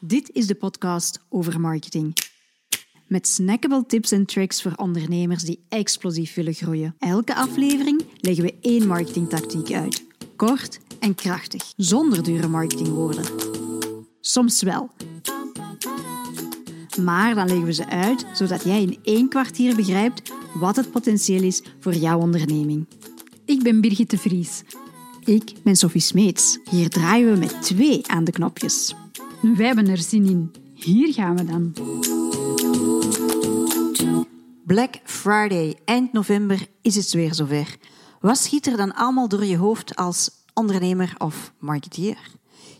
Dit is de podcast over marketing. Met snackable tips en tricks voor ondernemers die explosief willen groeien. Elke aflevering leggen we één marketingtactiek uit. Kort en krachtig, zonder dure marketingwoorden. Soms wel. Maar dan leggen we ze uit zodat jij in één kwartier begrijpt wat het potentieel is voor jouw onderneming. Ik ben Birgit de Vries. Ik ben Sophie Smeets. Hier draaien we met twee aan de knopjes. Wij hebben er zin in. Hier gaan we dan. Black Friday, eind november is het weer zover. Wat schiet er dan allemaal door je hoofd als ondernemer of marketeer?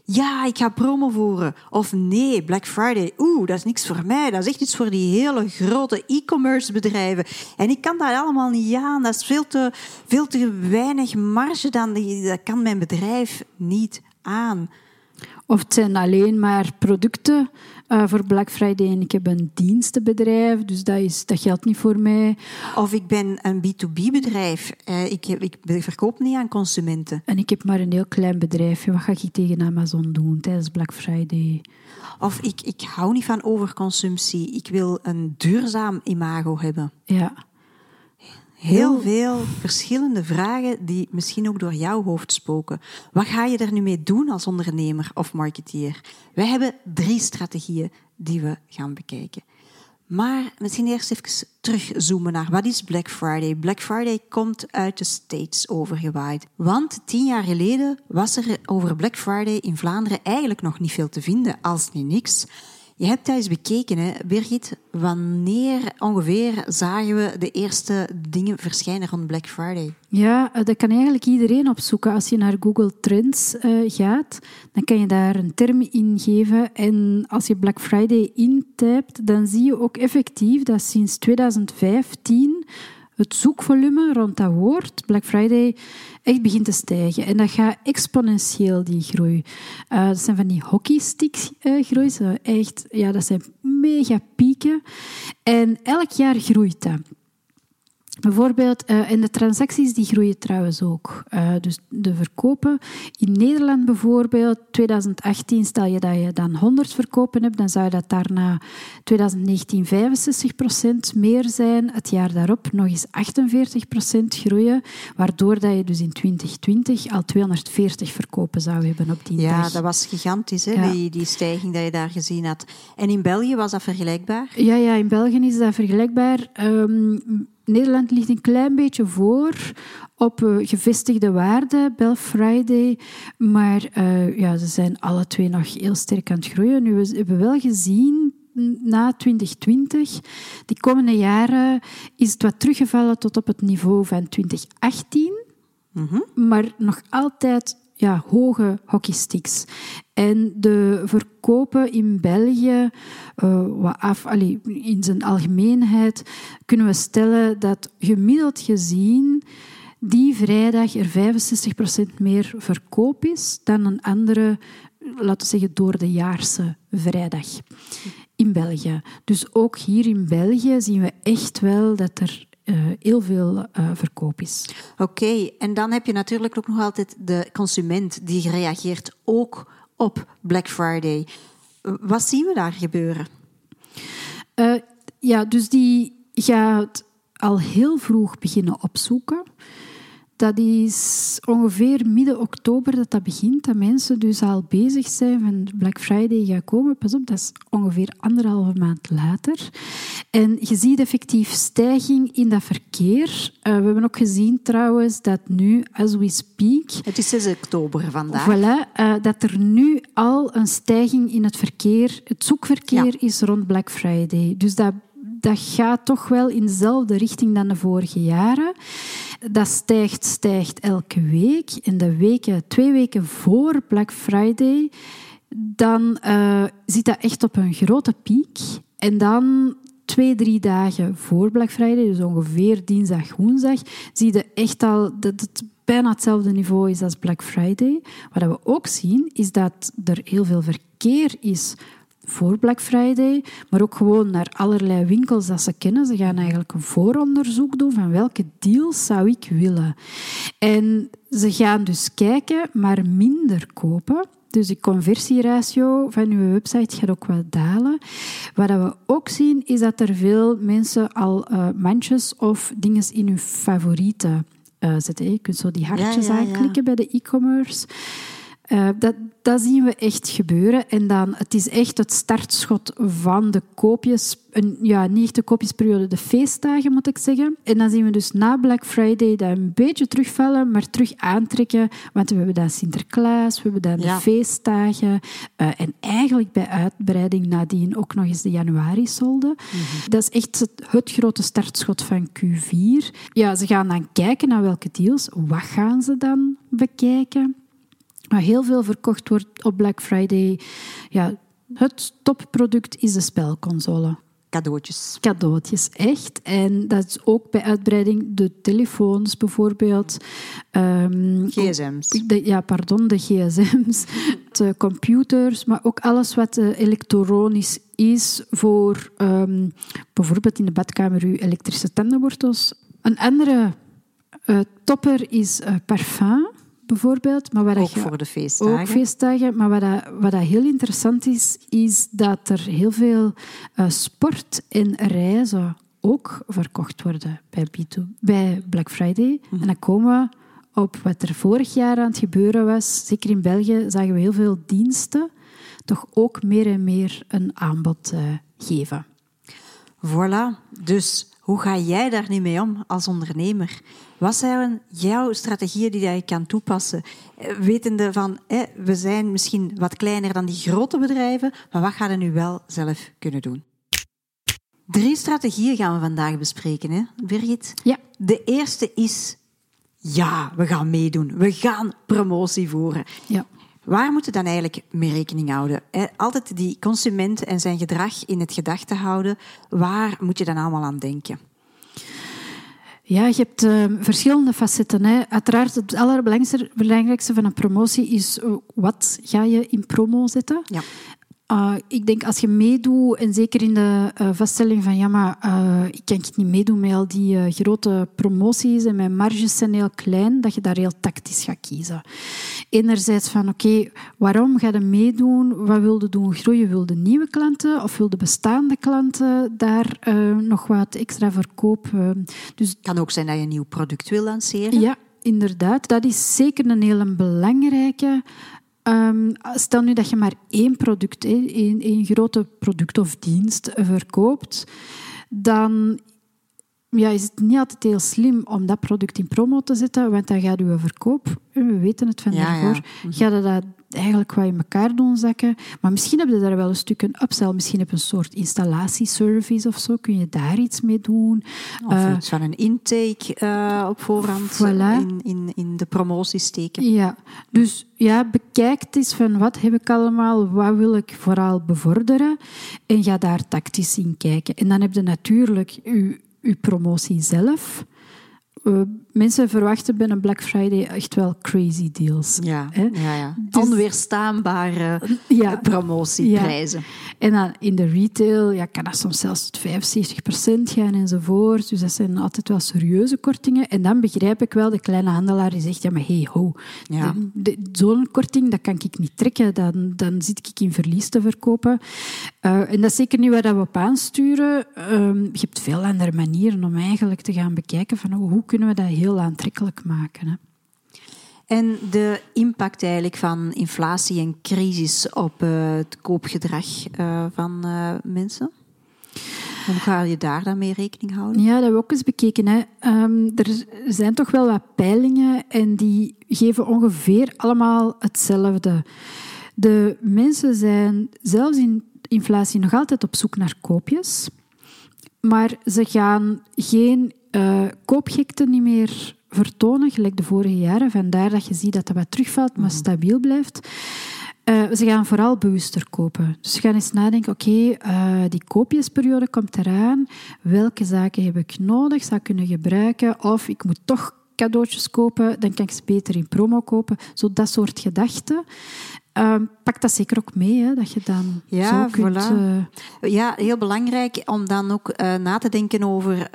Ja, ik ga promo voeren. Of nee, Black Friday, oeh, dat is niks voor mij. Dat is echt iets voor die hele grote e-commerce bedrijven. En ik kan dat allemaal niet aan. Dat is veel te, veel te weinig marge dan. Dat kan mijn bedrijf niet aan. Of het zijn alleen maar producten uh, voor Black Friday en ik heb een dienstenbedrijf, dus dat, is, dat geldt niet voor mij. Of ik ben een B2B-bedrijf, uh, ik, ik verkoop niet aan consumenten. En ik heb maar een heel klein bedrijfje, wat ga ik tegen Amazon doen tijdens Black Friday? Of ik, ik hou niet van overconsumptie, ik wil een duurzaam imago hebben. Ja. Heel veel verschillende vragen die misschien ook door jouw hoofd spoken. Wat ga je er nu mee doen als ondernemer of marketeer? Wij hebben drie strategieën die we gaan bekijken. Maar misschien eerst even terugzoomen naar wat is Black Friday. Black Friday komt uit de States overgewaaid. Want tien jaar geleden was er over Black Friday in Vlaanderen eigenlijk nog niet veel te vinden, als niet niks. Je hebt thuis bekeken, hè, Birgit. Wanneer ongeveer zagen we de eerste dingen verschijnen rond Black Friday? Ja, eh, dat kan eigenlijk iedereen opzoeken. Als je naar Google Trends uh, gaat, dan kan je daar een term in geven. En als je Black Friday intypt, dan zie je ook effectief dat sinds 2015 het zoekvolume rond dat woord, Black Friday, echt begint te stijgen. En dat gaat exponentieel, die groei. Uh, dat zijn van die hockeystick uh, groei. echt, ja, dat zijn mega pieken. En elk jaar groeit dat. Bijvoorbeeld, uh, en de transacties die groeien trouwens ook. Uh, dus de verkopen. In Nederland bijvoorbeeld, 2018 stel je dat je dan 100 verkopen hebt, dan zou dat daarna 2019 65% meer zijn. Het jaar daarop nog eens 48% groeien, waardoor dat je dus in 2020 al 240 verkopen zou hebben op die ja, dag. Ja, dat was gigantisch, hè, die, die stijging dat je daar gezien had. En in België was dat vergelijkbaar? Ja, ja in België is dat vergelijkbaar. Um, Nederland ligt een klein beetje voor op uh, gevestigde waarden, Black Friday. Maar uh, ja, ze zijn alle twee nog heel sterk aan het groeien. Nu, we hebben wel gezien na 2020, die komende jaren, is het wat teruggevallen tot op het niveau van 2018. Mm -hmm. Maar nog altijd ja, hoge hockeysticks. En de verkopen in België, uh, wat af, allee, in zijn algemeenheid, kunnen we stellen dat gemiddeld gezien die vrijdag er 65% meer verkoop is dan een andere, laten we zeggen, door de jaarse vrijdag in België. Dus ook hier in België zien we echt wel dat er uh, heel veel uh, verkoop is. Oké, okay. en dan heb je natuurlijk ook nog altijd de consument die reageert ook op Black Friday. Wat zien we daar gebeuren? Uh, ja, dus die gaat al heel vroeg beginnen opzoeken. Dat is ongeveer midden oktober dat dat begint, dat mensen dus al bezig zijn van Black Friday gaat komen. Pas op, dat is ongeveer anderhalve maand later. En je ziet effectief stijging in dat verkeer. Uh, we hebben ook gezien trouwens dat nu, as we speak... Het is 6 oktober vandaag. Voilà, uh, dat er nu al een stijging in het verkeer, het zoekverkeer ja. is rond Black Friday. Dus dat dat gaat toch wel in dezelfde richting dan de vorige jaren. Dat stijgt, stijgt elke week. In de weken, twee weken voor Black Friday, dan uh, zit dat echt op een grote piek. En dan twee, drie dagen voor Black Friday, dus ongeveer dinsdag, woensdag, zie je echt al dat het bijna hetzelfde niveau is als Black Friday. Wat we ook zien, is dat er heel veel verkeer is voor Black Friday, maar ook gewoon naar allerlei winkels dat ze kennen. Ze gaan eigenlijk een vooronderzoek doen van welke deals zou ik willen. En ze gaan dus kijken, maar minder kopen. Dus de conversieratio van uw website gaat ook wel dalen. Wat we ook zien, is dat er veel mensen al uh, mandjes of dingen in hun favorieten uh, zetten. Je kunt zo die hartjes ja, ja, aanklikken bij de e-commerce. Uh, dat, dat zien we echt gebeuren. En dan, het is echt het startschot van de koopjes, een, ja, niet de koopjesperiode, de feestdagen moet ik zeggen. En dan zien we dus na Black Friday dat een beetje terugvallen, maar terug aantrekken. Want we hebben dan Sinterklaas, we hebben dan de feestdagen. Uh, en eigenlijk bij uitbreiding nadien ook nog eens de januari-solden. Mhm. Dat is echt het, het grote startschot van Q4. Ja, ze gaan dan kijken naar welke deals. Wat gaan ze dan bekijken? Maar heel veel verkocht wordt op Black Friday. Ja, het topproduct is de spelconsole. Cadeautjes. Cadeautjes, echt. En dat is ook bij uitbreiding de telefoons bijvoorbeeld. Um, gsm's. De, ja, pardon, de gsm's. De computers, maar ook alles wat uh, elektronisch is voor um, bijvoorbeeld in de badkamer uw elektrische tandenwortels. Een andere uh, topper is uh, parfum bijvoorbeeld. Maar wat ook voor de feestdagen. Ook feestdagen. Maar wat, dat, wat dat heel interessant is, is dat er heel veel uh, sport en reizen ook verkocht worden bij, B2, bij Black Friday. Mhm. En dan komen we op wat er vorig jaar aan het gebeuren was. Zeker in België zagen we heel veel diensten toch ook meer en meer een aanbod uh, geven. Voilà. Dus hoe ga jij daar nu mee om als ondernemer? Wat zijn jouw strategieën die je kan toepassen? Eh, wetende van, we zijn misschien wat kleiner dan die grote bedrijven, maar wat ga je nu wel zelf kunnen doen? Drie strategieën gaan we vandaag bespreken, hè, Birgit? Ja. De eerste is, ja, we gaan meedoen. We gaan promotie voeren. Ja. Waar moeten we dan eigenlijk mee rekening houden? Altijd die consument en zijn gedrag in het gedachte houden. Waar moet je dan allemaal aan denken? Ja, je hebt uh, verschillende facetten. Hè. Uiteraard, het allerbelangrijkste van een promotie is uh, wat ga je in promo zetten. Ja. Uh, ik denk als je meedoet, en zeker in de uh, vaststelling van ja, maar uh, ik kan niet meedoen met al die grote promoties en mijn marges zijn heel klein, dat je daar heel tactisch gaat kiezen. Enerzijds van oké, waarom ga je meedoen? Wat wil je doen groeien? Wil je nieuwe klanten of wil de bestaande klanten daar nog wat extra verkoop? dus het kan ook zijn dat je een nieuw product wil lanceren. Ja, inderdaad. Dat is zeker een hele belangrijke. Um, stel nu dat je maar één product, één, één grote product of dienst verkoopt, dan ja, is het niet altijd heel slim om dat product in promo te zetten, want dan gaat uw verkoop, we weten het van ja, daarvoor, ja. Mhm. gaat dat eigenlijk wat in elkaar doen zakken. Maar misschien heb je daar wel een stuk een upsell. Misschien heb je een soort installatieservice of zo. Kun je daar iets mee doen? Of uh, iets van een intake uh, op voorhand voilà. in, in, in de promotie steken. Ja, dus ja, bekijk eens van wat heb ik allemaal, wat wil ik vooral bevorderen en ga daar tactisch in kijken. En dan heb je natuurlijk je, je promotie zelf uh, mensen verwachten bij een Black Friday echt wel crazy deals. Ja, hè? ja, ja. Dus, onweerstaanbare ja, promotieprijzen. Ja. En dan in de retail ja, kan dat soms zelfs tot 75% gaan enzovoort. Dus dat zijn altijd wel serieuze kortingen. En dan begrijp ik wel de kleine handelaar die zegt, ja maar hey ho, ja. zo'n korting dat kan ik niet trekken. Dan, dan zit ik in verlies te verkopen. Uh, en dat is zeker niet waar we op aansturen. Um, je hebt veel andere manieren om eigenlijk te gaan bekijken van hoe kunnen we dat heel aantrekkelijk maken. Hè? En de impact eigenlijk van inflatie en crisis op uh, het koopgedrag uh, van uh, mensen? Hoe ga je daar dan mee rekening houden? Ja, dat hebben we ook eens bekeken. Hè. Um, er zijn toch wel wat peilingen en die geven ongeveer allemaal hetzelfde. De mensen zijn zelfs in inflatie nog altijd op zoek naar koopjes, maar ze gaan geen uh, koopgekte niet meer vertonen, gelijk de vorige jaren. Vandaar dat je ziet dat dat wat terugvalt, maar mhm. stabiel blijft. Uh, ze gaan vooral bewuster kopen. Dus ze gaan eens nadenken, oké, okay, uh, die koopjesperiode komt eraan. Welke zaken heb ik nodig, zou ik kunnen gebruiken? Of ik moet toch cadeautjes kopen, dan kan ik ze beter in promo kopen. Zo dat soort gedachten. Uh, pak dat zeker ook mee, hè, dat je dan ja, zo kunt... Uh... Ja, heel belangrijk om dan ook uh, na te denken over,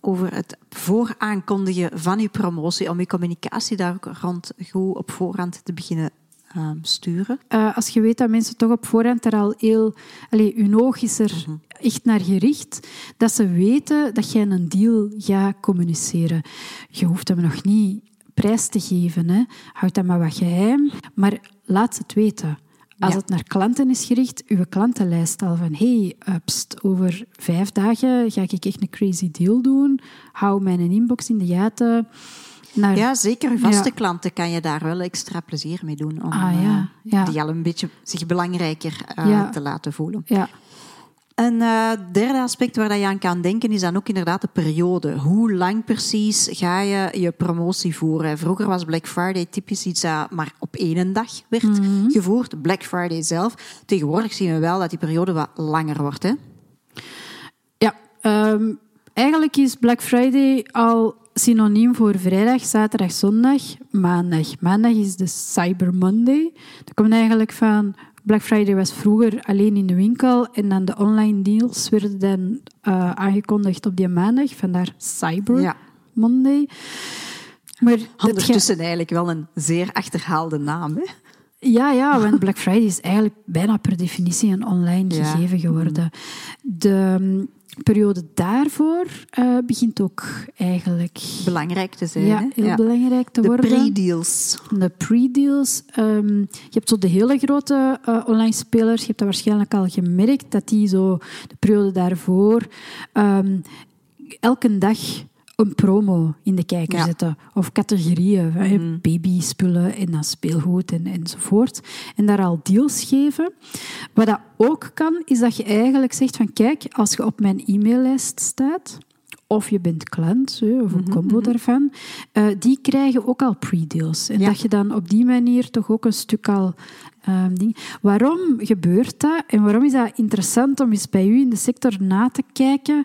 over het vooraankondigen van je promotie, om je communicatie daar ook rond goed op voorhand te beginnen ehm, sturen. Als je weet dat mensen toch op voorhand er al heel... Allee, hun oog is er Mhm. echt naar gericht. Dat ze weten dat jij een deal gaat communiceren. Je hoeft hem nog niet prijs te geven. Hè. Houd dat maar wat geheim. Maar laat ze het weten. Als Ja. het naar klanten is gericht, uw klantenlijst al van hey, uh, pst, over vijf dagen ga ik echt een crazy deal doen. Hou mijn inbox in de gaten. Naar, Ja, zeker. Vaste Ja. klanten kan je daar wel extra plezier mee doen. Om Ah, ja, eh, ja. die al een beetje zich belangrijker eh, te laten voelen. ja. Een eh, derde aspect waar dat je aan kan denken is dan ook inderdaad de periode. Hoe lang precies ga je je promotie voeren? Vroeger was Black Friday typisch iets dat maar op één dag werd Mhm. gevoerd. Black Friday zelf. Tegenwoordig zien we wel dat die periode wat langer wordt. Hè? Ja, ehm, eigenlijk is Black Friday al synoniem voor vrijdag, zaterdag, zondag, maandag. Maandag is de Cyber Monday. Dat komt eigenlijk van... Black Friday was vroeger alleen in de winkel en dan de online deals werden dan eh, aangekondigd op die maandag. Vandaar Cyber Ja. Monday. Maar Ondertussen eigenlijk wel een zeer achterhaalde naam. Hè? Ja, ja, want Black Friday is eigenlijk bijna per definitie een online Ja. gegeven geworden. De mm, periode daarvoor eh, begint ook eigenlijk Belangrijk te zijn. ja, heel belangrijk te De worden. pre-deals. De pre-deals. ehm, je hebt zo de hele grote eh, online spelers. Je hebt dat waarschijnlijk al gemerkt, dat die zo de periode daarvoor ehm, elke dag een promo in de kijker Ja. zetten. Of categorieën, hè, babyspullen en dan speelgoed en, enzovoort. En daar al deals geven. Wat dat ook kan, is dat je eigenlijk zegt van kijk, als je op mijn e-maillijst staat, of je bent klant, of een combo daarvan, eh, die krijgen ook al pre-deals. En Ja. dat je dan op die manier toch ook een stuk al... ehm, ding. Waarom gebeurt dat? En waarom is dat interessant om eens bij u in de sector na te kijken?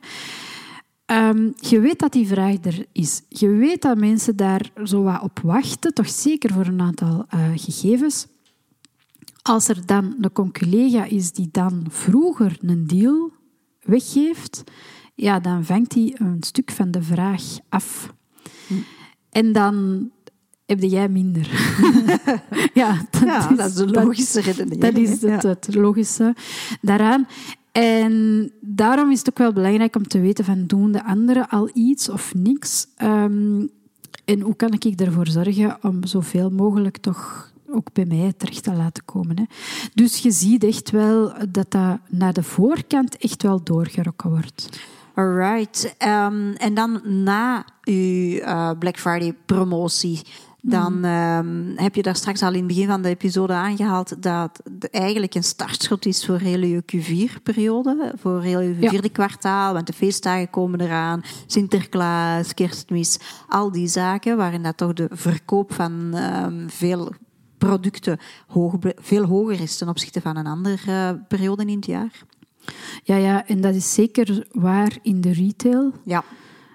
Ehm, je weet dat die vraag er is. Je weet dat mensen daar zo wat op wachten, toch zeker voor een aantal eh, gegevens. Als er dan een conculega is die dan vroeger een deal weggeeft, ja, dan vangt hij een stuk van de vraag af. En dan heb jij minder. ja, dat, Ja, dat is de logische redenering. Dat is het logische daaraan. En daarom is het ook wel belangrijk om te weten van doen de anderen al iets of niks. Ehm, en hoe kan ik ervoor zorgen om zoveel mogelijk toch ook bij mij terecht te laten komen. Hè. Dus je ziet echt wel dat dat naar de voorkant echt wel doorgerokken wordt. Alright. Ehm, en dan na uw eh, Black Friday promotie, dan Mhm. ehm, heb je daar straks al in het begin van de episode aangehaald dat het eigenlijk een startschot is voor heel je Q4-periode, voor heel je Ja. vierde kwartaal, want de feestdagen komen eraan, Sinterklaas, Kerstmis, al die zaken waarin dat toch de verkoop van ehm, veel producten hoog, veel hoger is ten opzichte van een andere eh, periode in het jaar. Ja, ja, en dat is zeker waar in de retail. Ja.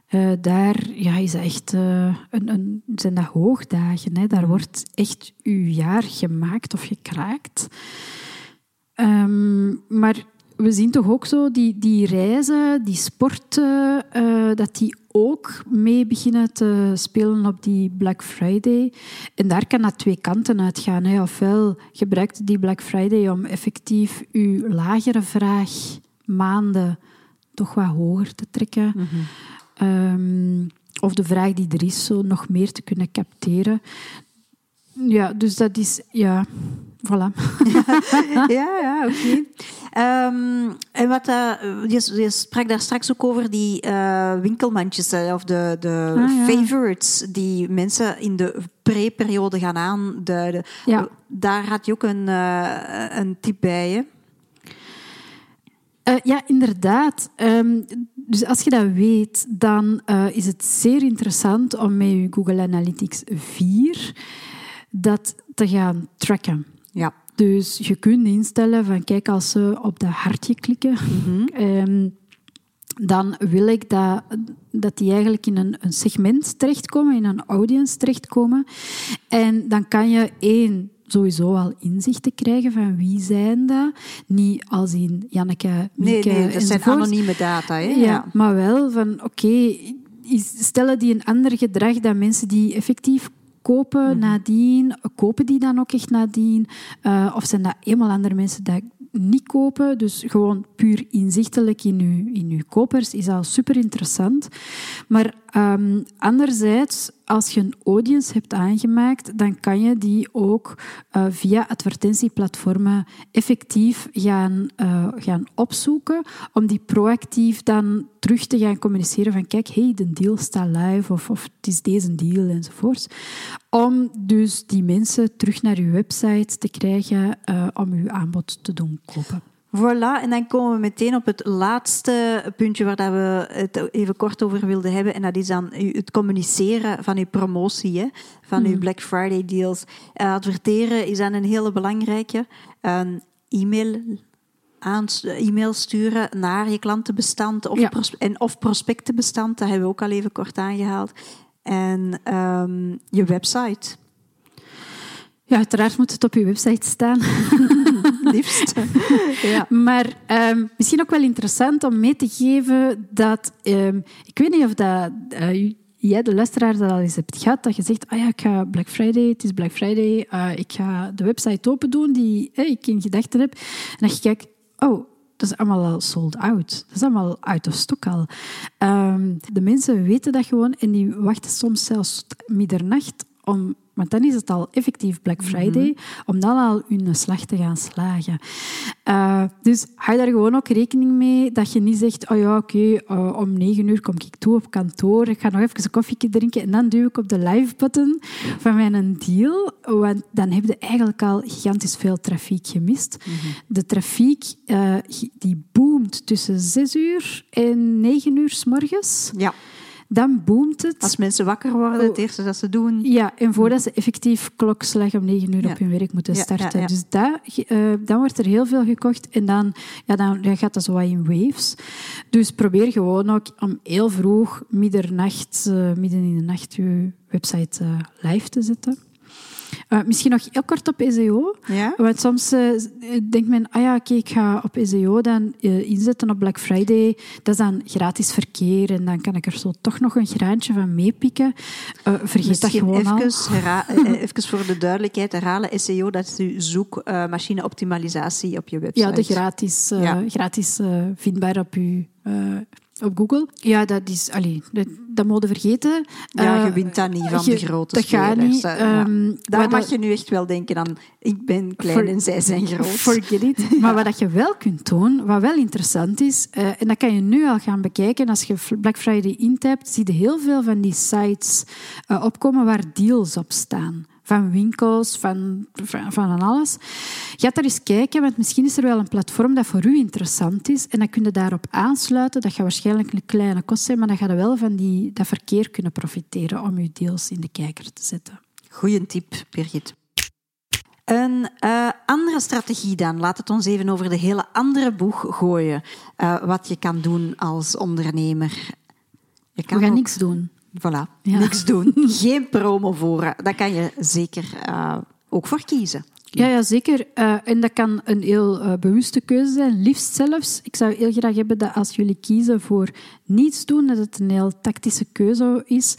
Eh, daar ja, is dat echt, eh, een, een, zijn dat hoogdagen. Hè? Daar wordt echt uw jaar gemaakt of gekraakt. Ehm, maar we zien toch ook zo die, die reizen, die sporten, eh, dat die ook mee beginnen te spelen op die Black Friday. En daar kan dat twee kanten uitgaan. Hè. Ofwel gebruikt die Black Friday om effectief uw lagere vraag maanden toch wat hoger te trekken. Ehm, of de vraag die er is, zo nog meer te kunnen capteren. Ja, dus dat is, ja, voilà. ja, ja, oké. Ehm, en wat, eh, je, je sprak daar straks ook over die eh, winkelmandjes eh, of de, de Ah, ja. favorites die mensen in de pre-periode gaan aanduiden. Ja. Daar had je ook een, eh, een tip bij, hè? Eh, ja, inderdaad. Ehm, dus als je dat weet, dan eh, is het zeer interessant om met je Google Analytics 4 dat te gaan tracken. Ja. Dus je kunt instellen van kijk, als ze op dat hartje klikken, ehm, dan wil ik dat, dat die eigenlijk in een, een segment terechtkomen, in een audience terechtkomen. En dan kan je één sowieso al inzichten krijgen van wie zijn dat. Niet als in Janneke, Nee, Mieke nee, dat zijn anonieme data, hè? Ja, maar wel van, oké, is- stellen die een ander gedrag dan mensen die effectief kopen nadien? Kopen die dan ook echt nadien? Uh, of zijn dat eenmaal andere mensen die niet kopen? Dus gewoon puur inzichtelijk in uw, in uw kopers is al super interessant. Maar um, anderzijds, als je een audience hebt aangemaakt, dan kan je die ook uh, via advertentieplatformen effectief gaan, uh, gaan opzoeken, om die proactief dan terug te gaan communiceren van kijk, hey, de deal staat live of, of het is deze deal enzovoort. Om dus die mensen terug naar je website te krijgen uh, om uw aanbod te doen kopen. Voilà, en dan komen we meteen op het laatste puntje waar dat we het even kort over wilden hebben. En dat is dan het communiceren van uw promotie, hè, van uw Black Friday deals. Uh, adverteren is dan een hele belangrijke. Een e-mail e-mail sturen naar je klantenbestand of, ja. en of prospectenbestand, dat hebben we ook al even kort aangehaald. En um, je website. Ja, uiteraard moet het op je website staan. Liefst. ja. Maar um, misschien ook wel interessant om mee te geven dat... Um, ik weet niet of dat, uh, jij, de luisteraar, dat al eens hebt gehad. Dat je zegt, ah ja, ik ga Black Friday, het is Black Friday. Uh, ik ga de website open doen die ik in gedachten heb. En dat je kijkt, oh, dat is allemaal al sold out. Dat is allemaal out of stock al. Um, de mensen weten dat gewoon en die wachten soms zelfs middernacht om want dan is het al effectief Black Friday, mhm. om dan al hun slag te gaan slagen. Uh, dus hou daar gewoon ook rekening mee dat je niet zegt, oh ja, oké, okay, uh, om negen uur kom ik toe op kantoor, ik ga nog even een koffietje drinken en dan duw ik op de live-button van mijn deal. Want dan heb je eigenlijk al gigantisch veel trafiek gemist. Mm -hmm. De trafiek uh, die boomt tussen zes uur en negen uur s morgens. Ja dan boomt het. Als mensen wakker worden, het oh. eerste dat ze doen. Ja, en voordat ze effectief klokslag om negen uur op hun werk moeten starten. dus dat, uh, dan wordt er heel veel gekocht en dan, ja, dan, dan gaat dat zo wat in waves. Dus probeer gewoon ook om heel vroeg, middernacht, uh, midden in de nacht, je website uh, live te zetten. Uh, misschien nog heel kort op SEO. Ja? Want soms uh, denkt men, ah ja, oké, ik ga op SEO dan uh, inzetten op Black Friday. Dat is dan gratis verkeer en dan kan ik er zo toch nog een graantje van meepikken. vergeet misschien dat gewoon even, al. even voor de duidelijkheid herhalen. SEO, dat is uw zoekmachine-optimalisatie op je website. Ja, de gratis, ja. gratis vindbaar op uw op Google. Ja, dat is... Allee, dat, dat mode vergeten. Ja, je wint dat niet van de grote Dat gaat niet. Um, Daar mag je nu echt wel denken aan... Ik ben klein en zij zijn groot. Forget it. maar wat je wel kunt doen, wat wel interessant is... Uh, en dat kan je nu al gaan bekijken. Als je Black Friday intapt, zie je heel veel van die sites uh, opkomen waar deals op staan van winkels, van, van, van alles. Ga daar eens kijken, want misschien is er wel een platform dat voor u interessant is en dan kun je daarop aansluiten. Dat gaat waarschijnlijk een kleine kost zijn, maar dan ga je wel van die, dat verkeer kunnen profiteren om uw deals in de kijker te zetten. Goeie tip, Birgit. Een uh, andere strategie dan. Laat het ons even over de hele andere boeg gooien. Uh, wat je kan doen als ondernemer. Je kan We gaan niks doen. Voilà, niks doen. Geen promo voor. Daar kan je zeker uh, ook voor kiezen. Ja, ja zeker. Uh, en dat kan een heel uh, bewuste keuze zijn, liefst zelfs. Ik zou heel graag hebben dat als jullie kiezen voor niets doen, dat het een heel tactische keuze is.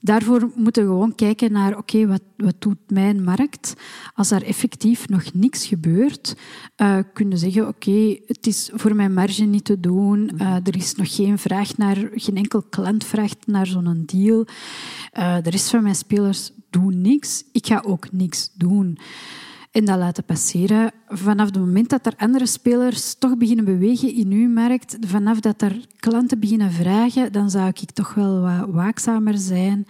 Daarvoor moeten we gewoon kijken naar, oké, wat, wat doet mijn markt? Als er effectief nog niks gebeurt, uh, kunnen zeggen, oké, het is voor mijn marge niet te doen. er is nog geen vraag naar, geen enkel klant vraagt naar zo'n deal. de rest van mijn spelers doen niks. Ik ga ook niks doen en dat laten passeren. Vanaf het moment dat er andere spelers toch beginnen bewegen in uw markt, vanaf dat er klanten beginnen vragen, dan zou ik toch wel wat waakzamer zijn.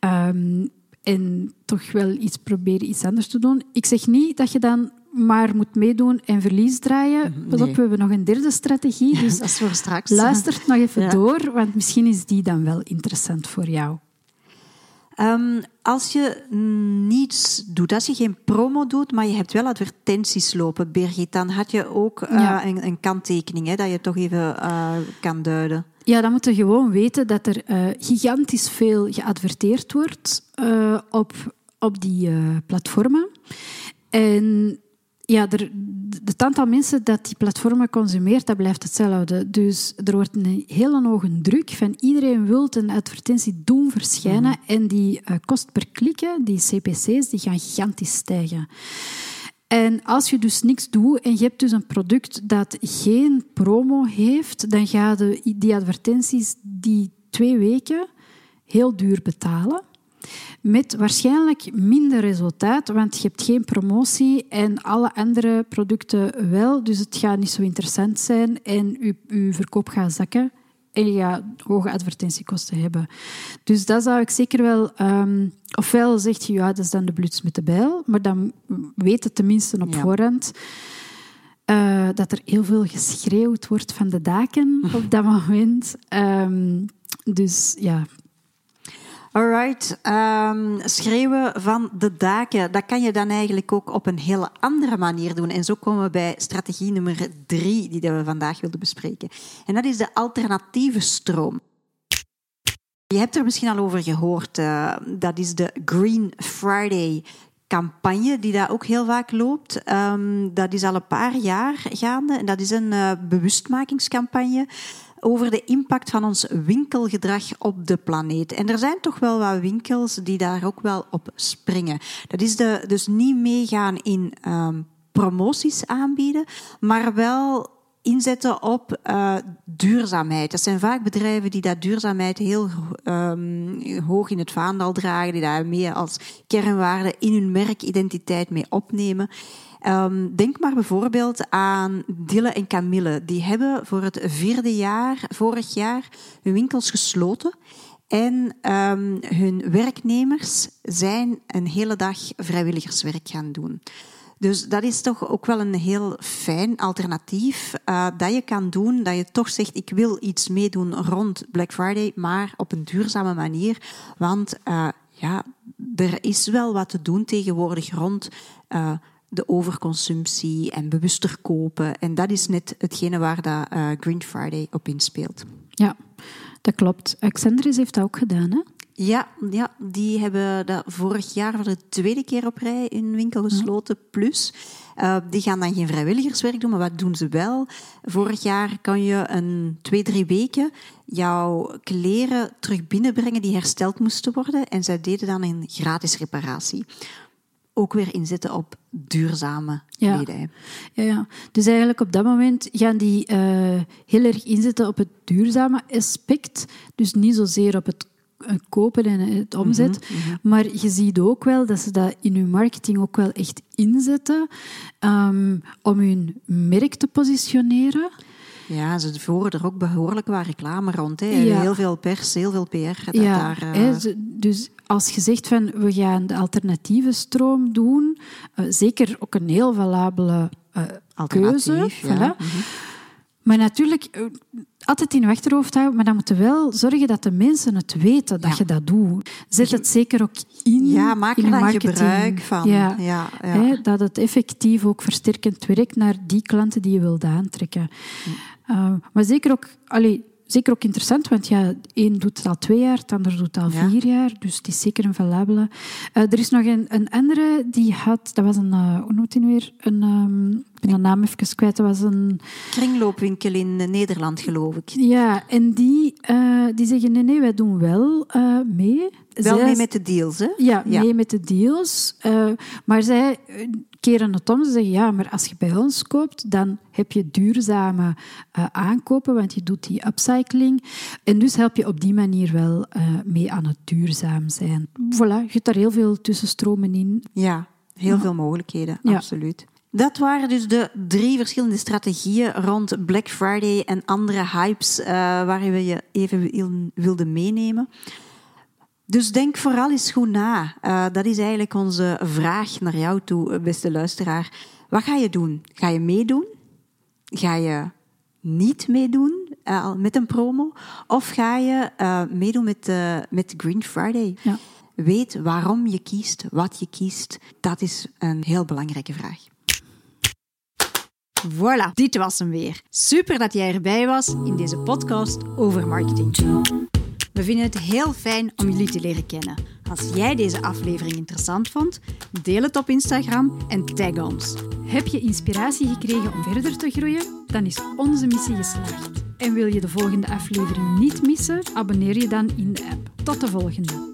Um, en toch wel iets proberen iets anders te doen. Ik zeg niet dat je dan maar moet meedoen en verlies draaien. Pas op, we hebben nog een derde strategie. Dus dat is voor straks. Luister nog even door, want misschien is die dan wel interessant voor jou. Um, als je niets doet, als je geen promo doet, maar je hebt wel advertenties lopen, Birgit, dan had je ook uh, een, een, kanttekening hè, dat je toch even uh, kan duiden. Ja, dan moet je gewoon weten dat er uh, gigantisch veel geadverteerd wordt op, op die platformen. En ja, er, het aantal mensen dat die platformen consumeert, dat blijft hetzelfde. Dus er wordt een hele hoge druk van iedereen wil een advertentie doen verschijnen Mhm. en die uh, kost per klikken, die CPC's, die gaan gigantisch stijgen. En als je dus niks doet en je hebt dus een product dat geen promo heeft, dan gaan de, die advertenties die twee weken heel duur betalen. Met waarschijnlijk minder resultaat, want je hebt geen promotie en alle andere producten wel. Dus het gaat niet zo interessant zijn en je, je verkoop gaat zakken en je gaat hoge advertentiekosten hebben. Dus dat zou ik zeker wel... Um, ofwel zeg je, ja, dat is dan de bluts met de bijl, maar dan weet het tenminste op ja. voorhand uh, dat er heel veel geschreeuwd wordt van de daken op dat moment. Um, dus ja, Alright, um, schreeuwen van de daken, dat kan je dan eigenlijk ook op een hele andere manier doen. En zo komen we bij strategie nummer drie die we vandaag wilden bespreken. En dat is de alternatieve stroom. Je hebt er misschien al over gehoord. Uh, dat is de Green Friday campagne die daar ook heel vaak loopt. Um, dat is al een paar jaar gaande en dat is een uh, bewustmakingscampagne over de impact van ons winkelgedrag op de planeet. En er zijn toch wel wat winkels die daar ook wel op springen. Dat is de, dus niet meegaan in um, promoties aanbieden, maar wel inzetten op uh, duurzaamheid. Dat zijn vaak bedrijven die dat duurzaamheid heel um, hoog in het vaandel dragen, die daar mee als kernwaarde in hun merkidentiteit mee opnemen. Um, denk maar bijvoorbeeld aan Dille en Camille. Die hebben voor het vierde jaar, vorig jaar, hun winkels gesloten. En um, hun werknemers zijn een hele dag vrijwilligerswerk gaan doen. Dus dat is toch ook wel een heel fijn alternatief uh, dat je kan doen. Dat je toch zegt, ik wil iets meedoen rond Black Friday, maar op een duurzame manier. Want uh, ja, er is wel wat te doen tegenwoordig rond uh, de overconsumptie en bewuster kopen. En dat is net hetgene waar dat, uh, Green Friday op inspeelt. Ja, dat klopt. Accendris heeft dat ook gedaan, hè? Ja, ja, die hebben dat vorig jaar voor de tweede keer op rij in winkel gesloten. Plus, uh, die gaan dan geen vrijwilligerswerk doen, maar wat doen ze wel? Vorig jaar kan je een twee, drie weken jouw kleren terug binnenbrengen die hersteld moesten worden. En zij deden dan een gratis reparatie ook weer inzetten op duurzame ja. kledij. Ja, ja, dus eigenlijk op dat moment gaan die uh, heel erg inzetten op het duurzame aspect. Dus niet zozeer op het kopen en het omzet. Mm -hmm, mm -hmm. Maar je ziet ook wel dat ze dat in hun marketing ook wel echt inzetten um, om hun merk te positioneren. Ja, ze voeren er ook behoorlijk wat reclame rond. Hè. Ja. Heel veel pers, heel veel PR. Dat ja, daar, uh... hè, dus als je zegt van we gaan de alternatieve stroom doen, uh, zeker ook een heel valabele uh, keuze. Ja. Voilà. Mm -hmm. Maar natuurlijk, altijd in je achterhoofd houden, maar dan moeten we wel zorgen dat de mensen het weten dat ja. je dat doet. Zet het zeker ook in. Ja, maak er je dan gebruik van. Ja. Ja, dat het effectief ook versterkend werkt naar die klanten die je wilt aantrekken. Uh, maar zeker ook, allee, zeker ook interessant, want ja, een doet het al twee jaar, het ander doet het al Ja. vier jaar. Dus het is zeker een valabele. Uh, er is nog een, een andere die had, dat was een, uh, hoe noemt hij weer? Een, um, ik ben naam even kwijt, dat was een... Kringloopwinkel in Nederland, geloof ik. Ja, en die, uh, die zeggen, nee, nee, wij doen wel uh, mee. Wel Zij- mee met de deals, hè? Ja, Ja. mee met de deals. Uh, maar zij keren het om. Ze zeggen, ja, maar als je bij ons koopt, dan heb je duurzame aankopen, want je doet die upcycling. En dus help je op die manier wel mee aan het duurzaam zijn. Voilà, je hebt daar heel veel tussenstromen in. Ja, heel veel mogelijkheden, Ja. absoluut. Dat waren dus de drie verschillende strategieën rond Black Friday en andere hypes uh, waar we je even wil- wilden meenemen. Dus denk vooral eens goed na. Uh, dat is eigenlijk onze vraag naar jou toe, beste luisteraar. Wat ga je doen? Ga je meedoen? Ga je niet meedoen uh, met een promo? Of ga je meedoen met, met Green Friday? Ja. Weet waarom je kiest, wat je kiest. Dat is een heel belangrijke vraag. Voilà, dit was hem weer. Super dat jij erbij was in deze podcast over marketing. We vinden het heel fijn om jullie te leren kennen. Als jij deze aflevering interessant vond, deel het op Instagram en tag ons. Heb je inspiratie gekregen om verder te groeien? Dan is onze missie geslaagd. En wil je de volgende aflevering niet missen? Abonneer je dan in de app. Tot de volgende.